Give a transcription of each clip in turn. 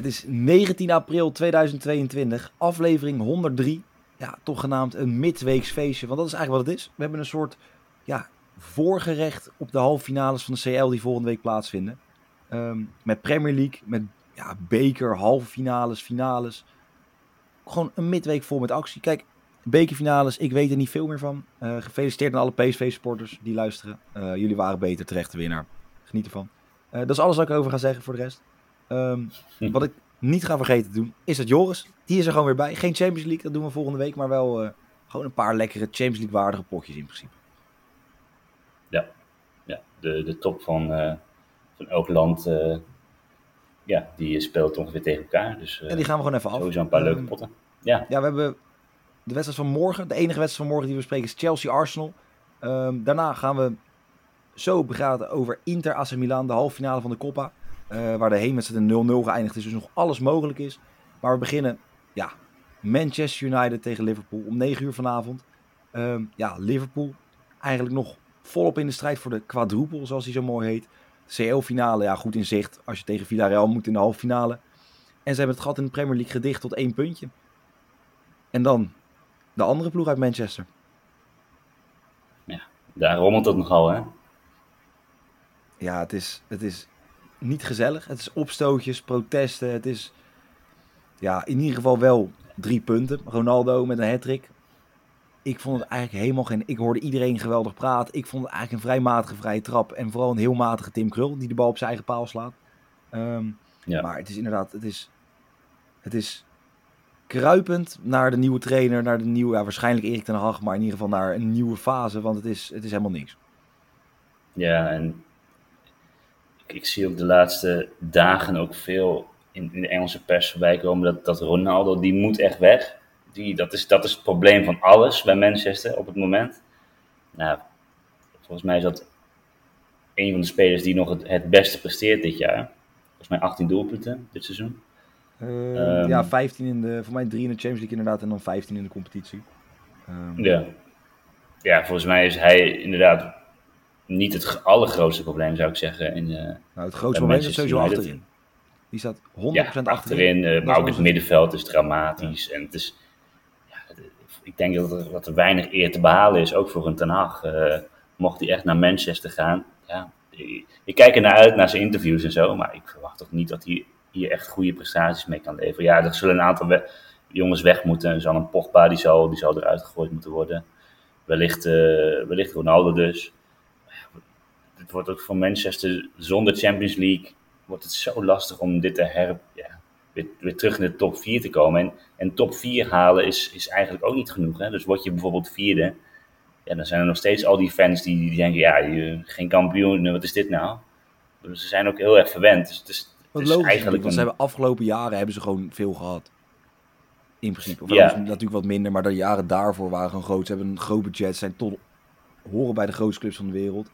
Het is 19 april 2022, aflevering 103. Ja, toch genaamd een midweeks feestje, want dat is eigenlijk wat het is. We hebben een soort ja, voorgerecht op de halve finales van de CL die volgende week plaatsvinden. Ehm, met Premier League, met ja, beker, halve finales, finales. Gewoon een midweek vol met actie. Kijk, bekerfinales, ik weet er niet veel meer van. Eh, gefeliciteerd aan alle PSV-supporters die luisteren. Eh, jullie waren beter, terechte winnaar. Geniet ervan. Eh, dat is alles wat ik over ga zeggen voor de rest. Ehm, wat ik niet ga vergeten te doen, is dat Joris. Die is er gewoon weer bij. Geen Champions League, dat doen we volgende week. Maar wel gewoon een paar lekkere Champions League waardige potjes in principe. Ja, ja de, de top van, van elk land ja, die speelt ongeveer tegen elkaar. Dus, en die gaan we gewoon even af. Sowieso een paar leuke ehm, potten. Ja. ja, we hebben de wedstrijd van morgen. De enige wedstrijd van morgen die we spreken is Chelsea-Arsenal. Ehm, daarna gaan we zo begraden over Inter AC Milan, de halve finale van de Coppa. Uh, waar de heenwedstrijd 0-0 geëindigd is, dus nog alles mogelijk is. Maar we beginnen, ja, Manchester United tegen Liverpool om 9 uur vanavond. Ehm, ja, Liverpool eigenlijk nog volop in de strijd voor de quadruple, zoals die zo mooi heet. CL-finale, ja, goed in zicht als je tegen Villarreal moet in de halve finale. En ze hebben het gat in de Premier League gedicht tot één puntje. En dan de andere ploeg uit Manchester. Ja, daar rommelt het nogal, hè? Ja, het is, het is niet gezellig. Het is opstootjes, protesten. Het is ja, in ieder geval wel drie punten. Ronaldo met een hat-trick. Ik vond het eigenlijk helemaal geen... Ik hoorde iedereen geweldig praten. Ik vond het eigenlijk een vrij matige vrije trap. En vooral een heel matige Tim Krul die de bal op zijn eigen paal slaat. Ehm, ja. Maar het is inderdaad... Het is, het is kruipend naar de nieuwe trainer, naar de nieuwe, ja, waarschijnlijk Erik ten Hag, maar in ieder geval naar een nieuwe fase, want het is, het is helemaal niks. Ja, en ik, zie ook de laatste dagen ook veel in, in de Engelse pers voorbij komen dat, dat Ronaldo, die moet echt weg. Die, dat, is, dat is het probleem van alles bij Manchester op het moment. Nou, volgens mij is dat een van de spelers die nog het, het beste presteert dit jaar. Volgens mij 18 doelpunten dit seizoen. Uh, ja, 15 in de, voor mij 3 in de Champions League inderdaad en dan 15 in de competitie. Um, ja. ja, volgens mij is hij inderdaad niet het allergrootste probleem, zou ik zeggen. In, uh, nou, het grootste probleem is sowieso achterin. Die staat 100% ja, achterin. achterin uh, maar ook het middenveld is dramatisch. Ja. En het is, ja, ik denk dat er, dat er weinig eer te behalen is, ook voor een Ten Hag. Uh, mocht hij echt naar Manchester gaan. Ja, ik kijk er naar uit, naar zijn interviews en zo. Maar ik verwacht toch niet dat hij hier echt goede prestaties mee kan leveren. Ja, er zullen een aantal jongens weg moeten. Er zal een Pogba, die zal, die zal eruit gegooid moeten worden. Wellicht, wellicht Ronaldo dus. Het wordt ook voor Manchester zonder Champions League wordt het zo lastig om dit te her, ja, weer, weer terug in de top 4 te komen. En, en top 4 halen is, is eigenlijk ook niet genoeg. Hè? Dus word je bijvoorbeeld vierde, ja, dan zijn er nog steeds al die fans die, die denken, ja, je, geen kampioen, wat is dit nou? Dus ze zijn ook heel erg verwend. Dus het is, wat eigenlijk want ze hebben afgelopen jaren hebben ze gewoon veel gehad. In principe. Of ja. natuurlijk wat minder, maar de jaren daarvoor waren gewoon groot. Ze hebben een groot budget, zijn tot horen bij de grootste clubs van de wereld.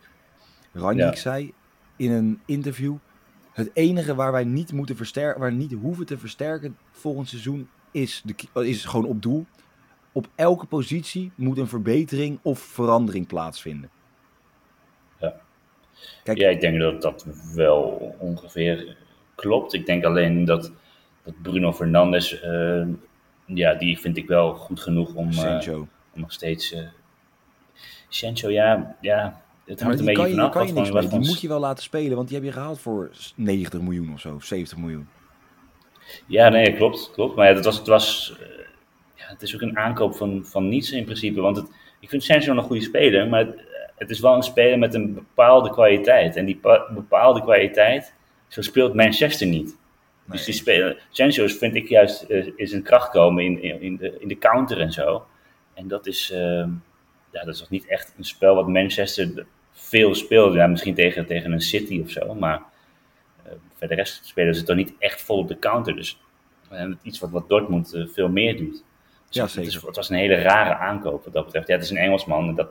Ranjik zei in een interview: het enige waar wij niet moeten versterken, waar niet hoeven te versterken volgend seizoen is, de, is gewoon op doel. Op elke positie moet een verbetering of verandering plaatsvinden. Ja. Kijk, ja, ik denk dat dat wel ongeveer klopt. Ik denk alleen dat, dat Bruno Fernandes, uh, ja, die vind ik wel goed genoeg om, uh, om nog steeds... Uh, Sancho, ja, ja, het hangt een beetje vanaf. Kan je niks mee. Die moet je wel laten spelen, want die heb je gehaald voor 90 miljoen of zo, 70 miljoen. Ja, nee, klopt, klopt. Maar ja, dat was, het, was, ja, het is ook een aankoop van, van niets in principe. Want het, ik vind Sancho een goede speler, maar het, het, is wel een speler met een bepaalde kwaliteit. En die bepaalde kwaliteit, zo speelt Manchester niet. Dus die spelen, Sancho vind ik juist uh, is een kracht komen in, in, in, de, in de counter en zo. En dat is, uh, ja, dat is nog niet echt een spel wat Manchester veel speelt. Ja, misschien tegen, tegen een City of zo. Maar uh, voor de rest spelen ze toch niet echt vol op de counter. Dus iets wat, wat Dortmund veel meer doet. Dus ja, zeker. Het, het, was een hele rare aankoop wat dat betreft. Ja, het is een Engelsman. Dat,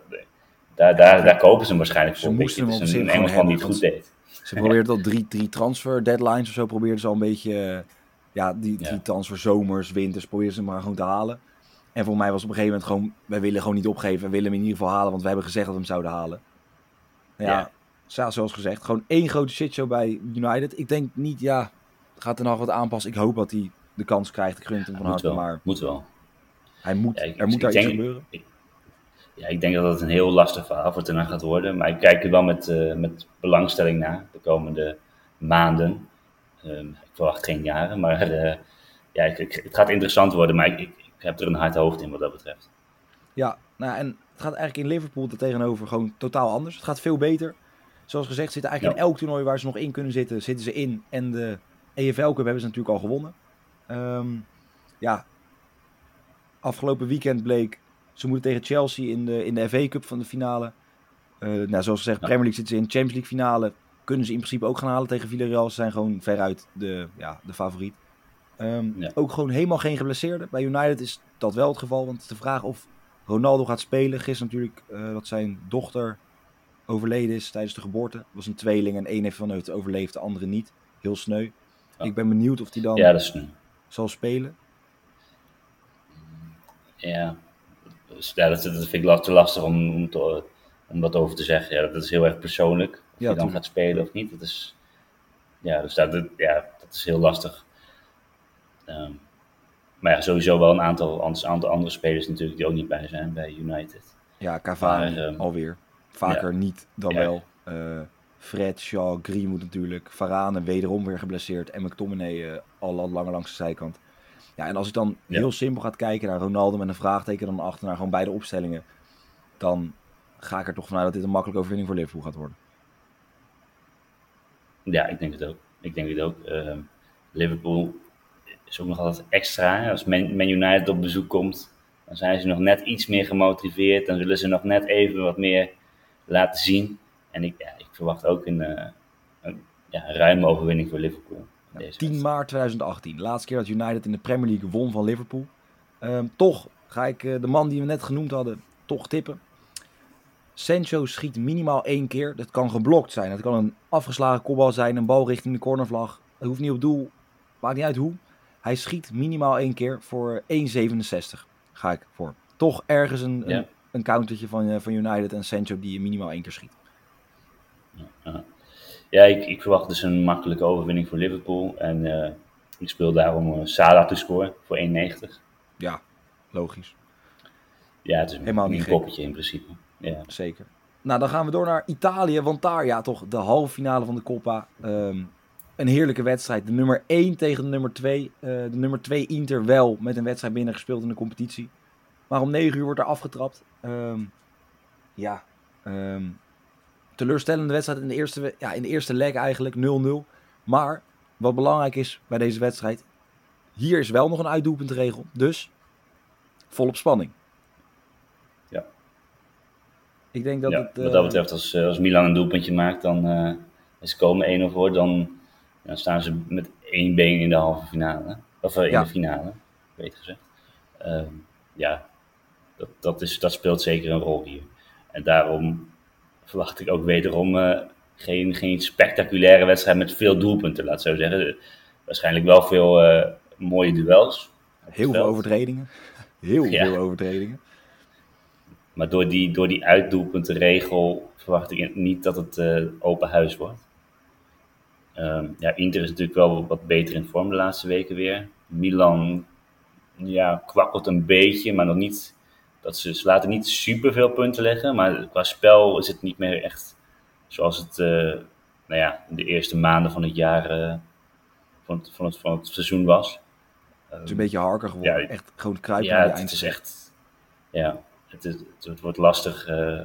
daar, daar, daar kopen ze hem waarschijnlijk voor. Ze moesten hem een, een Engelsman die het goed deed. Ze probeerden al drie, drie transfer deadlines of zo, probeerden ze al een beetje, eh, ja, die, die transfer zomers, winters, probeerden ze maar gewoon te halen. En voor mij was op een gegeven moment gewoon, wij willen gewoon niet opgeven, we willen hem in ieder geval halen, want we hebben gezegd dat we hem zouden halen. Ja, ja. zoals gezegd, gewoon één grote shitshow bij United. Ik denk niet, ja, gaat er nog wat aanpassen. Ik hoop dat hij de kans krijgt. Ik gun hem van harte, maar Moet wel. hij moet, Ja, ik- er moet daar iets gebeuren. Ja, ik denk dat het een heel lastig verhaal voor Ten gaat worden. Maar ik kijk er wel met, eh, met belangstelling naar de komende maanden. Ehm, ik verwacht geen jaren, maar eh, ja, ik, ik- het gaat interessant worden. Maar ik, ik, ik heb er een hard hoofd in wat dat betreft. Ja, nou, en het gaat eigenlijk in Liverpool er tegenover gewoon totaal anders. Het gaat veel beter. Zoals gezegd, zitten eigenlijk Ja. in elk toernooi waar ze nog in kunnen zitten, zitten ze in. En de EFL Cup hebben ze natuurlijk al gewonnen. Ehm, ja, afgelopen weekend bleek, ze moeten tegen Chelsea in de, in de FA Cup van de finale. Eh, nou, zoals gezegd, Ja. Premier League zitten ze in Champions League finale. Kunnen ze in principe ook gaan halen tegen Villarreal. Ze zijn gewoon veruit de, ja, de favoriet. Ehm, Ja. Ook gewoon helemaal geen geblesseerden. Bij United is dat wel het geval. Want de vraag of Ronaldo gaat spelen. Gisteren natuurlijk eh, dat zijn dochter overleden is tijdens de geboorte. Het was een tweeling en één heeft van het overleefd, de andere niet. Heel sneu. Ik ben benieuwd of hij dan Ja, dat is nu. zal spelen. Ja, dus, ja dat, dat vind ik te lastig om, om, te, om dat over te zeggen. Ja, dat is heel erg persoonlijk. Of Ja, je dan gaat spelen of niet. Dat is, ja, dus dat, ja, dat is heel lastig. Ehm, maar ja, sowieso wel een aantal, aantal andere spelers natuurlijk die ook niet bij zijn bij United. Ja, Cavani Maar, ehm, alweer. Vaker niet dan Ja. wel. Eh, Fred, Shaw, Greenwood natuurlijk. Varane wederom weer geblesseerd. En McTominay eh, al langer langs de zijkant. Ja, en als ik dan heel simpel ga kijken naar Ronaldo met een vraagteken dan achter naar gewoon beide opstellingen. Dan ga ik er toch vanuit dat dit een makkelijke overwinning voor Liverpool gaat worden. Ja, ik denk het ook. Ik denk het ook. Ehm, Liverpool is ook nog altijd extra. Als Man, United op bezoek komt, dan zijn ze nog net iets meer gemotiveerd. Dan zullen ze nog net even wat meer laten zien. En ik, ja, ik verwacht ook een, eh, ja, ruime overwinning voor Liverpool. in Ja, deze 10 wedstrijd. maart 2018. Laatste keer dat United in de Premier League won van Liverpool. Ehm, toch ga ik eh, de man die we net genoemd hadden, toch tippen. Sancho schiet minimaal één keer. Dat kan geblokt zijn. Het kan een afgeslagen kopbal zijn, een bal richting de cornervlag. Het hoeft niet op doel. Maakt niet uit hoe. Hij schiet minimaal één keer voor 1,67. Ga ik voor. Toch ergens een, Ja. een, een countertje van, eh, van United en Sancho die minimaal één keer schiet. Ja, ja ik, ik verwacht dus een makkelijke overwinning voor Liverpool. En eh, ik speel daarom uh, Salah te scoren voor 1,90. Ja, logisch. Ja, het is Helemaal een, niet een gek. koppeltje in principe. Ja. Zeker. Nou, dan gaan we door naar Italië. Want daar, ja, toch de halve finale van de Coppa. Ehm, een heerlijke wedstrijd. De nummer 1 tegen de nummer 2. Eh, de nummer 2 Inter wel met een wedstrijd binnengespeeld in de competitie. Maar om 9 uur wordt er afgetrapt. Ehm, ja, ehm, teleurstellende wedstrijd in de eerste, ja, in de eerste leg eigenlijk 0-0. Maar wat belangrijk is bij deze wedstrijd. Hier is wel nog een uitdoelpuntregel. Dus volop spanning. Ja. Ik denk dat ja, het... wat eh, dat betreft, als, eh, als Milan een doelpuntje maakt, dan eh is komen 1-0 voor, dan, dan staan ze met één been in de halve finale. Of eh, in Ja. de finale, beter gezegd. Ehm, ja, dat, dat, is, dat speelt zeker een rol hier. En daarom verwacht ik ook wederom eh, geen, geen spectaculaire wedstrijd met veel doelpunten, laat ik zo zeggen. Waarschijnlijk wel veel eh, mooie duels. Heel veel overtredingen. Heel Ja. veel overtredingen. Maar door die, door die uitdoelpuntenregel verwacht ik niet dat het open huis wordt. Ehm, ja, Inter is natuurlijk wel wat beter in vorm de laatste weken weer. Milan ja, kwakkelt een beetje, maar nog niet. Dat ze, ze laten niet super veel punten leggen, maar qua spel is het niet meer echt zoals het eh, nou ja, in de eerste maanden van het jaar eh, van, het, van, het, van het seizoen was. Het is een beetje harker geworden. Ja, echt gewoon kruipen Ja, naar de het, eind. is echt. Ja, het, is, het, het wordt lastig eh,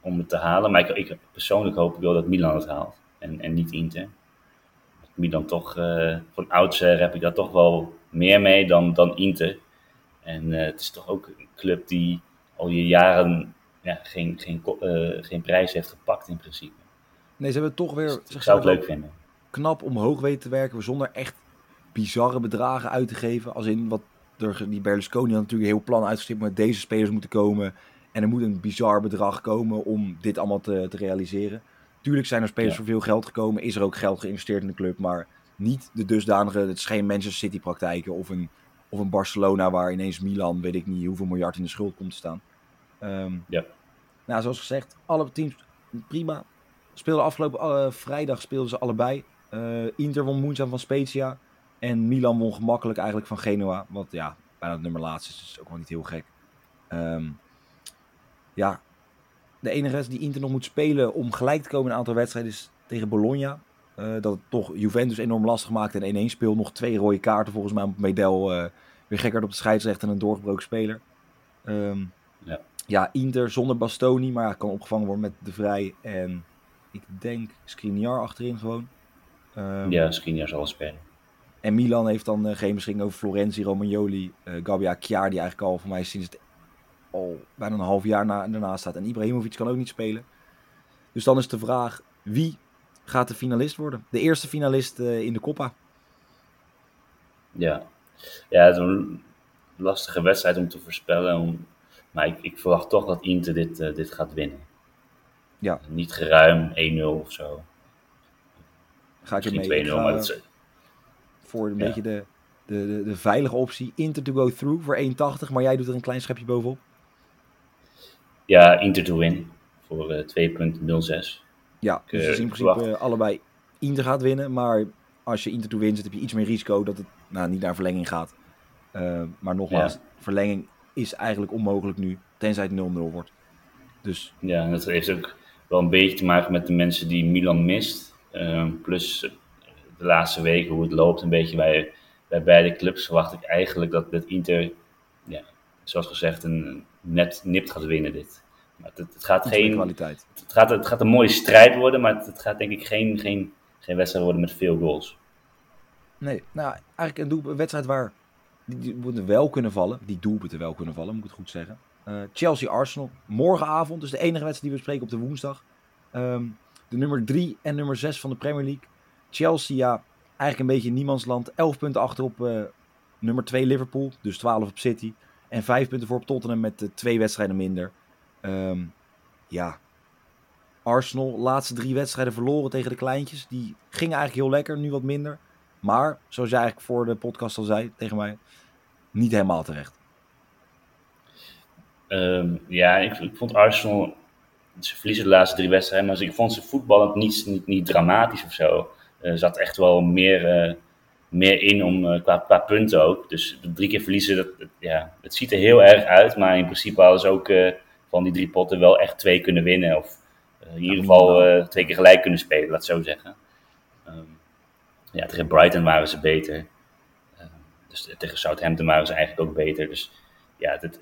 om het te halen. Maar ik, ik persoonlijk hoop ik wel dat Milan het haalt. En, en niet Inter. Milan toch, eh, van oudsher heb ik daar toch wel meer mee dan, dan Inter. En eh, het is toch ook een club die al je jaren ja, geen, geen, eh, geen prijs heeft gepakt in principe. Nee, ze hebben toch weer Dus zichzelf het leuk vinden. knap omhoog weten te werken. Zonder echt bizarre bedragen uit te geven. Als in wat er, die Berlusconi had natuurlijk een heel plan uitgestipt. Met deze spelers moeten komen. En er moet een bizar bedrag komen om dit allemaal te, te realiseren. Tuurlijk zijn er spelers Ja. voor veel geld gekomen. Is er ook geld geïnvesteerd in de club. Maar niet de dusdanige. Het is geen Manchester City praktijken. Of een, of een Barcelona waar ineens Milan, weet ik niet hoeveel miljard in de schuld komt te staan. Ehm, Ja. Nou, zoals gezegd, alle teams prima. Speelden afgelopen eh, vrijdag speelden ze allebei. Inter won moeizaam van Spezia. En Milan won gemakkelijk eigenlijk van Genoa. Wat ja, bijna het nummer laatst is, dus ook wel niet heel gek. Ehm, ja, de enige rest die Inter nog moet spelen om gelijk te komen in een aantal wedstrijden is tegen Bologna. Uh, dat het toch Juventus enorm lastig maakt en 1-1 speelt. Nog twee rode kaarten volgens mij Medel. Uh, weer gekker op de scheidsrechter en een doorgebroken speler. Um, ja. ja. Inter zonder Bastoni, maar kan opgevangen worden met De Vrij en ik denk Skriniar achterin gewoon. Um, ja, Skriniar zal spelen. En Milan heeft dan uh, geen beschikking over Florenzi, Romagnoli, uh, Gabbia, die eigenlijk al voor mij sinds het al bijna een half jaar na, daarna staat. En Ibrahimovic kan ook niet spelen. Dus dan is de vraag, wie gaat de finalist worden? De eerste finalist uh, in de Coppa. Ja. ja, het is een lastige wedstrijd om te voorspellen. Om, maar ik, ik, verwacht toch dat Inter dit, dit gaat winnen. Ja. Niet geruim 1-0 of zo. Ga ik mee? 2-0, maar dat is voor een beetje de, de, de, de, veilige optie. Inter to go through voor 1,80. Maar jij doet er een klein schepje bovenop. Ja, Inter to win voor uh, eh, 2,06. Ja, dus uh, in principe allebei Inter gaat winnen. Maar als je Inter to win zit, heb je iets meer risico dat het nou, niet naar verlenging gaat. maar nogmaals, verlenging is eigenlijk onmogelijk nu. Tenzij het 0-0 wordt. Dus. Ja, dat heeft ook wel een beetje te maken met de mensen die Milan mist. plus de laatste weken, hoe het loopt, een beetje bij, bij beide clubs, verwacht ik eigenlijk dat, het Inter, ja, zoals gezegd, een net nipt gaat winnen dit. Maar het, het gaat geen kwaliteit. Het gaat, het gaat een mooie strijd worden, maar het, het gaat denk ik geen, geen, geen wedstrijd worden met veel goals. Nee, nou eigenlijk een, een wedstrijd waar die, die moeten wel kunnen vallen. Die doelpunten wel kunnen vallen, moet ik het goed zeggen. Uh, Chelsea-Arsenal, morgenavond. Dus de enige wedstrijd die we spreken op de woensdag. Um, de nummer 3 en nummer 6 van de Premier League. Chelsea, ja, eigenlijk een beetje niemandsland. 11 punten achter op uh, nummer 2 Liverpool, dus 12 op City. En 5 punten voor op Tottenham met uh, twee wedstrijden minder. Um, ja, Arsenal, laatste drie wedstrijden verloren tegen de kleintjes. Die gingen eigenlijk heel lekker, nu wat minder. Maar, zoals jij eigenlijk voor de podcast al zei tegen mij, niet helemaal terecht. Um, ja, ik, ik, vond Arsenal, ze verliezen de laatste drie wedstrijden, maar ik vond ze voetballend niet, niet, niet dramatisch of zo. Er eh, zat echt wel meer, eh, meer in om, eh, qua, qua punten ook. Dus drie keer verliezen, dat, ja, het ziet er heel erg uit. Maar in principe hadden ze ook van die drie potten wel echt twee kunnen winnen. Of in ieder geval twee keer gelijk kunnen spelen, laat het zo zeggen. Ehm, ja, tegen Brighton waren ze beter. Ehm, dus tegen Southampton waren ze eigenlijk ook beter. Dus ja, het, het,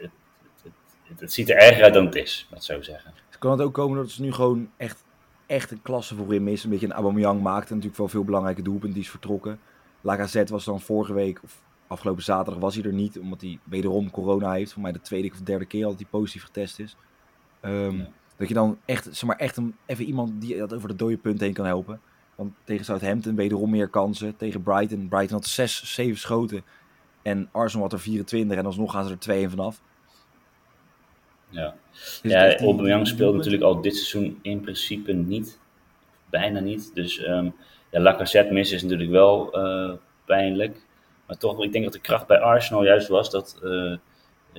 het, het, ziet er erger uit dan het is, laat zo zeggen. Kan het ook komen dat ze nu gewoon echt echt een klasse voorin mis. Een beetje een Aubameyang maakte natuurlijk wel veel belangrijke doelpunten. Die is vertrokken. Lacazette was dan vorige week, of afgelopen zaterdag was hij er niet. Omdat hij wederom corona heeft. Voor mij de tweede of derde keer dat hij positief getest is. Um, Dat je dan echt, zeg maar, echt een, even iemand die dat over de dode punt heen kan helpen. Want tegen Southampton wederom meer kansen. Tegen Brighton. Brighton had 6, 7 schoten. En Arsenal had er 24. En alsnog gaan ze er 2 vanaf. Ja, ja Aubameyang speelt natuurlijk al dit seizoen in principe niet. Bijna niet. Dus um, ja, Lacazette missen is natuurlijk wel uh, pijnlijk. Maar toch, ik denk dat de kracht bij Arsenal juist was dat uh,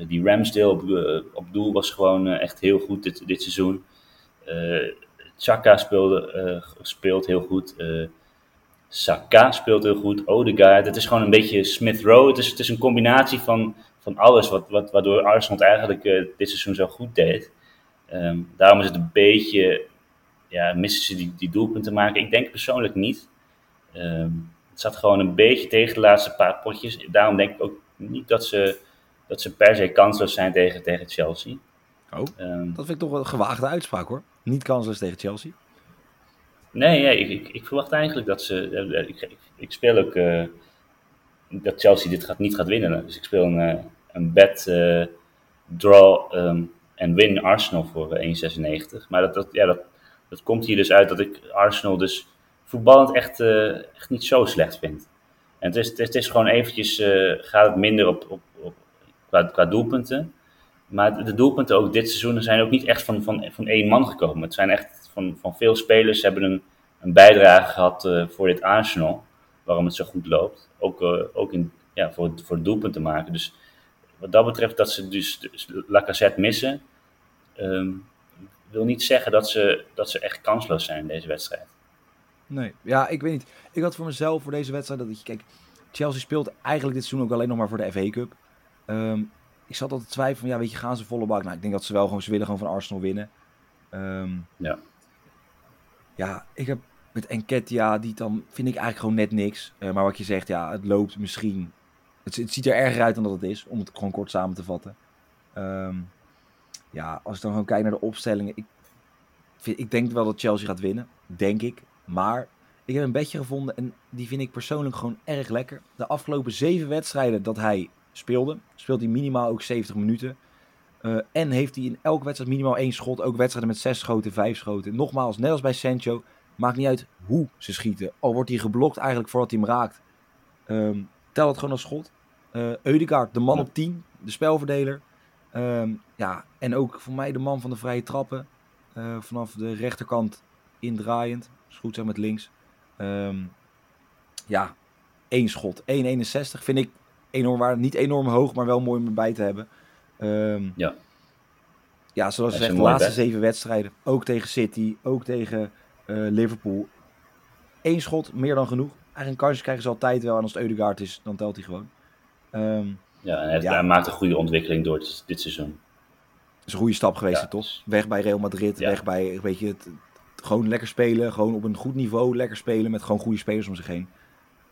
die Ramsdale op, uh, op doel was gewoon echt heel goed dit, dit seizoen. Chaka speelde, speelt heel goed. Saka speelt heel goed. Odegaard. Het is gewoon een beetje Smith Rowe. Het is, het is een combinatie van van alles wat, wat, waardoor Arsenal het eigenlijk dit seizoen zo goed deed. Um, daarom is het een beetje, ja, missen ze die, die doelpunten maken? Ik denk persoonlijk niet. Um, het zat gewoon een beetje tegen de laatste paar potjes. Daarom denk ik ook niet dat ze, dat ze per se kansloos zijn tegen, tegen Chelsea. Oh, um, dat vind ik toch wel een gewaagde uitspraak hoor. Niet kansloos tegen Chelsea. Nee, nee ik, ik, ik, verwacht eigenlijk dat ze. Uh, ik, ik, ik, speel ook. Uh, dat Chelsea dit gaat, niet gaat winnen. Dus ik speel een, eh, een bet uh, draw um, en win Arsenal voor 1,96. Eh, maar dat, dat, ja, dat, dat komt hier dus uit dat ik Arsenal dus voetballend echt, echt niet zo slecht vind. En het is, het is, gewoon eventjes, gaat het minder op, op, op, qua, qua doelpunten. Maar de doelpunten ook dit seizoen zijn ook niet echt van, van, van één man gekomen. Het zijn echt van, van veel spelers hebben een, een bijdrage gehad uh, voor dit Arsenal waarom het zo goed loopt. Ook, ook in, ja, voor, voor het maken. Dus wat dat betreft dat ze dus, dus Lacazette missen, um, wil niet zeggen dat ze, dat ze echt kansloos zijn in deze wedstrijd. Nee, ja, ik weet niet. Ik had voor mezelf voor deze wedstrijd dat je, kijk, Chelsea speelt eigenlijk dit seizoen ook alleen nog maar voor de FA Cup. Ehm, ik zat altijd twijfelen, ja, weet je, gaan ze volle bak? Nou, ik denk dat ze wel gewoon, ze willen gewoon van Arsenal winnen. Ehm, ja. Ja, ik heb met Enketia, die dan vind ik eigenlijk gewoon net niks. Uh, maar wat je zegt, ja, het loopt misschien. Het, het, ziet er erger uit dan dat het is, om het gewoon kort samen te vatten. Ehm, ja, als ik dan gewoon kijk naar de opstellingen. Ik, vind, ik denk wel dat Chelsea gaat winnen, denk ik. Maar ik heb een bedje gevonden en die vind ik persoonlijk gewoon erg lekker. De afgelopen zeven wedstrijden dat hij speelde, speelt hij minimaal ook 70 minuten. Uh, en heeft hij in elke wedstrijd minimaal één schot. Ook wedstrijden met zes schoten, vijf schoten. Nogmaals, net als bij Sancho, maakt niet uit hoe ze schieten. Al wordt hij geblokt eigenlijk voordat hij hem raakt. Um, tel het gewoon als schot. Uh, Eudegaard, de man op 10, de spelverdeler. Um, ja, en ook voor mij de man van de vrije trappen. Uh, vanaf de rechterkant indraaiend. Is goed zijn met links. Um, ja, één schot. 1,61 vind ik enorm waar. Niet enorm hoog, maar wel mooi om erbij te hebben. Um, ja. Ja, zoals gezegd, de laatste zeven wedstrijden. Ook tegen City, ook tegen uh, Liverpool. Eén schot, meer dan genoeg. Eigenlijk een kansje krijgen ze altijd wel. En als het Eudegaard is, dan telt hij gewoon. Um, ja, en hij, ja. maakt een goede ontwikkeling door dit, dit seizoen. Het is een goede stap geweest, ja. toch? Weg bij Real Madrid, ja. weg bij weet je, het, gewoon lekker spelen. Gewoon op een goed niveau lekker spelen met gewoon goede spelers om zich heen.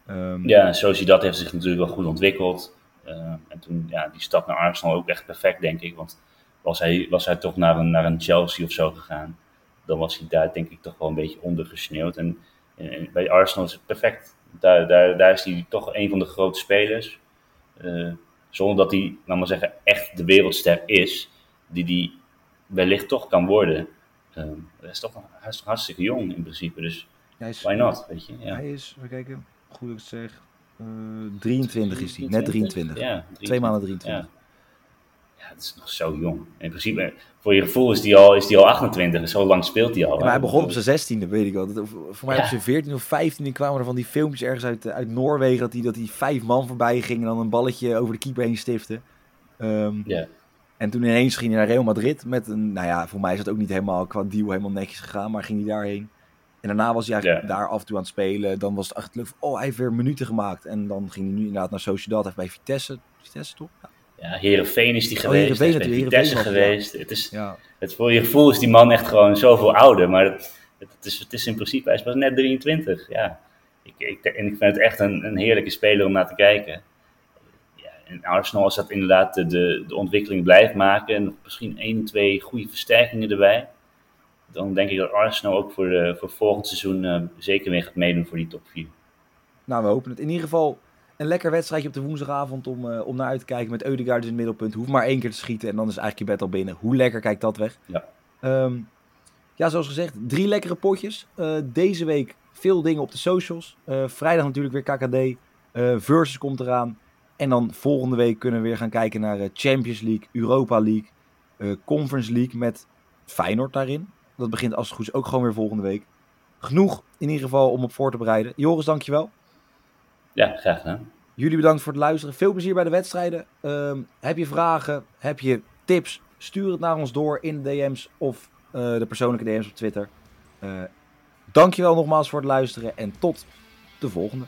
Um, ja, en zo zie dat heeft zich natuurlijk wel goed ontwikkeld. Uh, en toen, ja, die stap naar Arsenal ook echt perfect, denk ik. Want was hij, was hij toch naar een, naar een Chelsea of zo gegaan, dan was hij daar denk ik toch wel een beetje ondergesneeuwd. En, en bij Arsenal is het perfect. Daar, daar, daar is hij toch een van de grote spelers. Uh, zonder dat hij, laat maar zeggen, echt de wereldster is, die die wellicht toch kan worden. Uh, hij, is toch, hij is toch hartstikke jong in principe, dus is, why not, weet je. Ja. Hij is, even kijken, goed ik het zeg, uh, 23 is hij, net 23. Ja, 23. Twee maanden 23. Ja. Ja, het is nog zo jong. In principe, voor je gevoel is hij al, is die al 28, zo lang speelt hij al. Ja, maar hij begon op zijn 16e, weet ik wel. Voor mij ja. op zijn 14 of 15 kwamen er van die filmpjes ergens uit, uit Noorwegen, dat hij, dat hij vijf man voorbij ging en dan een balletje over de keeper heen stifte. Um, ja. En toen ineens ging hij naar Real Madrid met een, nou ja, voor mij is dat ook niet helemaal qua deal helemaal netjes gegaan, maar ging hij daarheen. En daarna was hij eigenlijk ja. daar af en toe aan het spelen. Dan was het echt leuk. Oh, hij heeft weer minuten gemaakt. En dan ging hij nu inderdaad naar Sociedad. Hij heeft bij Vitesse. Vitesse toch? Ja. Ja, Heerenveen is die oh, geweest. Heerenveen, is bij Vitesse geweest. Het is, ja. het, voor je gevoel is die man echt gewoon zoveel ouder. Maar het, het, is, het is in principe, hij is pas net 23. Ja. Ik, ik, en ik vind het echt een, een heerlijke speler om naar te kijken. Ja, in Arsenal is dat inderdaad de, de, de ontwikkeling blijft maken. En misschien één, twee goede versterkingen erbij dan denk ik dat Arsenal ook voor, de, voor volgend seizoen uh, zeker weer gaat meedoen voor die top 4. Nou, we hopen het. In ieder geval een lekker wedstrijdje op de woensdagavond om, uh, om naar uit te kijken met Eudegaard in het middelpunt. Hoeft maar één keer te schieten en dan is eigenlijk je bed al binnen. Hoe lekker kijkt dat weg? Ja. Um, ja, zoals gezegd, drie lekkere potjes. Uh, deze week veel dingen op de socials. vrijdag natuurlijk weer KKD. Versus komt eraan. En dan volgende week kunnen we weer gaan kijken naar Champions League, Europa League, Conference League met Feyenoord daarin. Dat begint als het goed is ook gewoon weer volgende week. Genoeg in ieder geval om op voor te bereiden. Joris, dankjewel. Ja, graag gedaan. Jullie bedankt voor het luisteren. Veel plezier bij de wedstrijden. Um, heb je vragen? Heb je tips? Stuur het naar ons door in de DM's of uh, de persoonlijke DM's op Twitter. Uh, dankjewel nogmaals voor het luisteren en tot de volgende.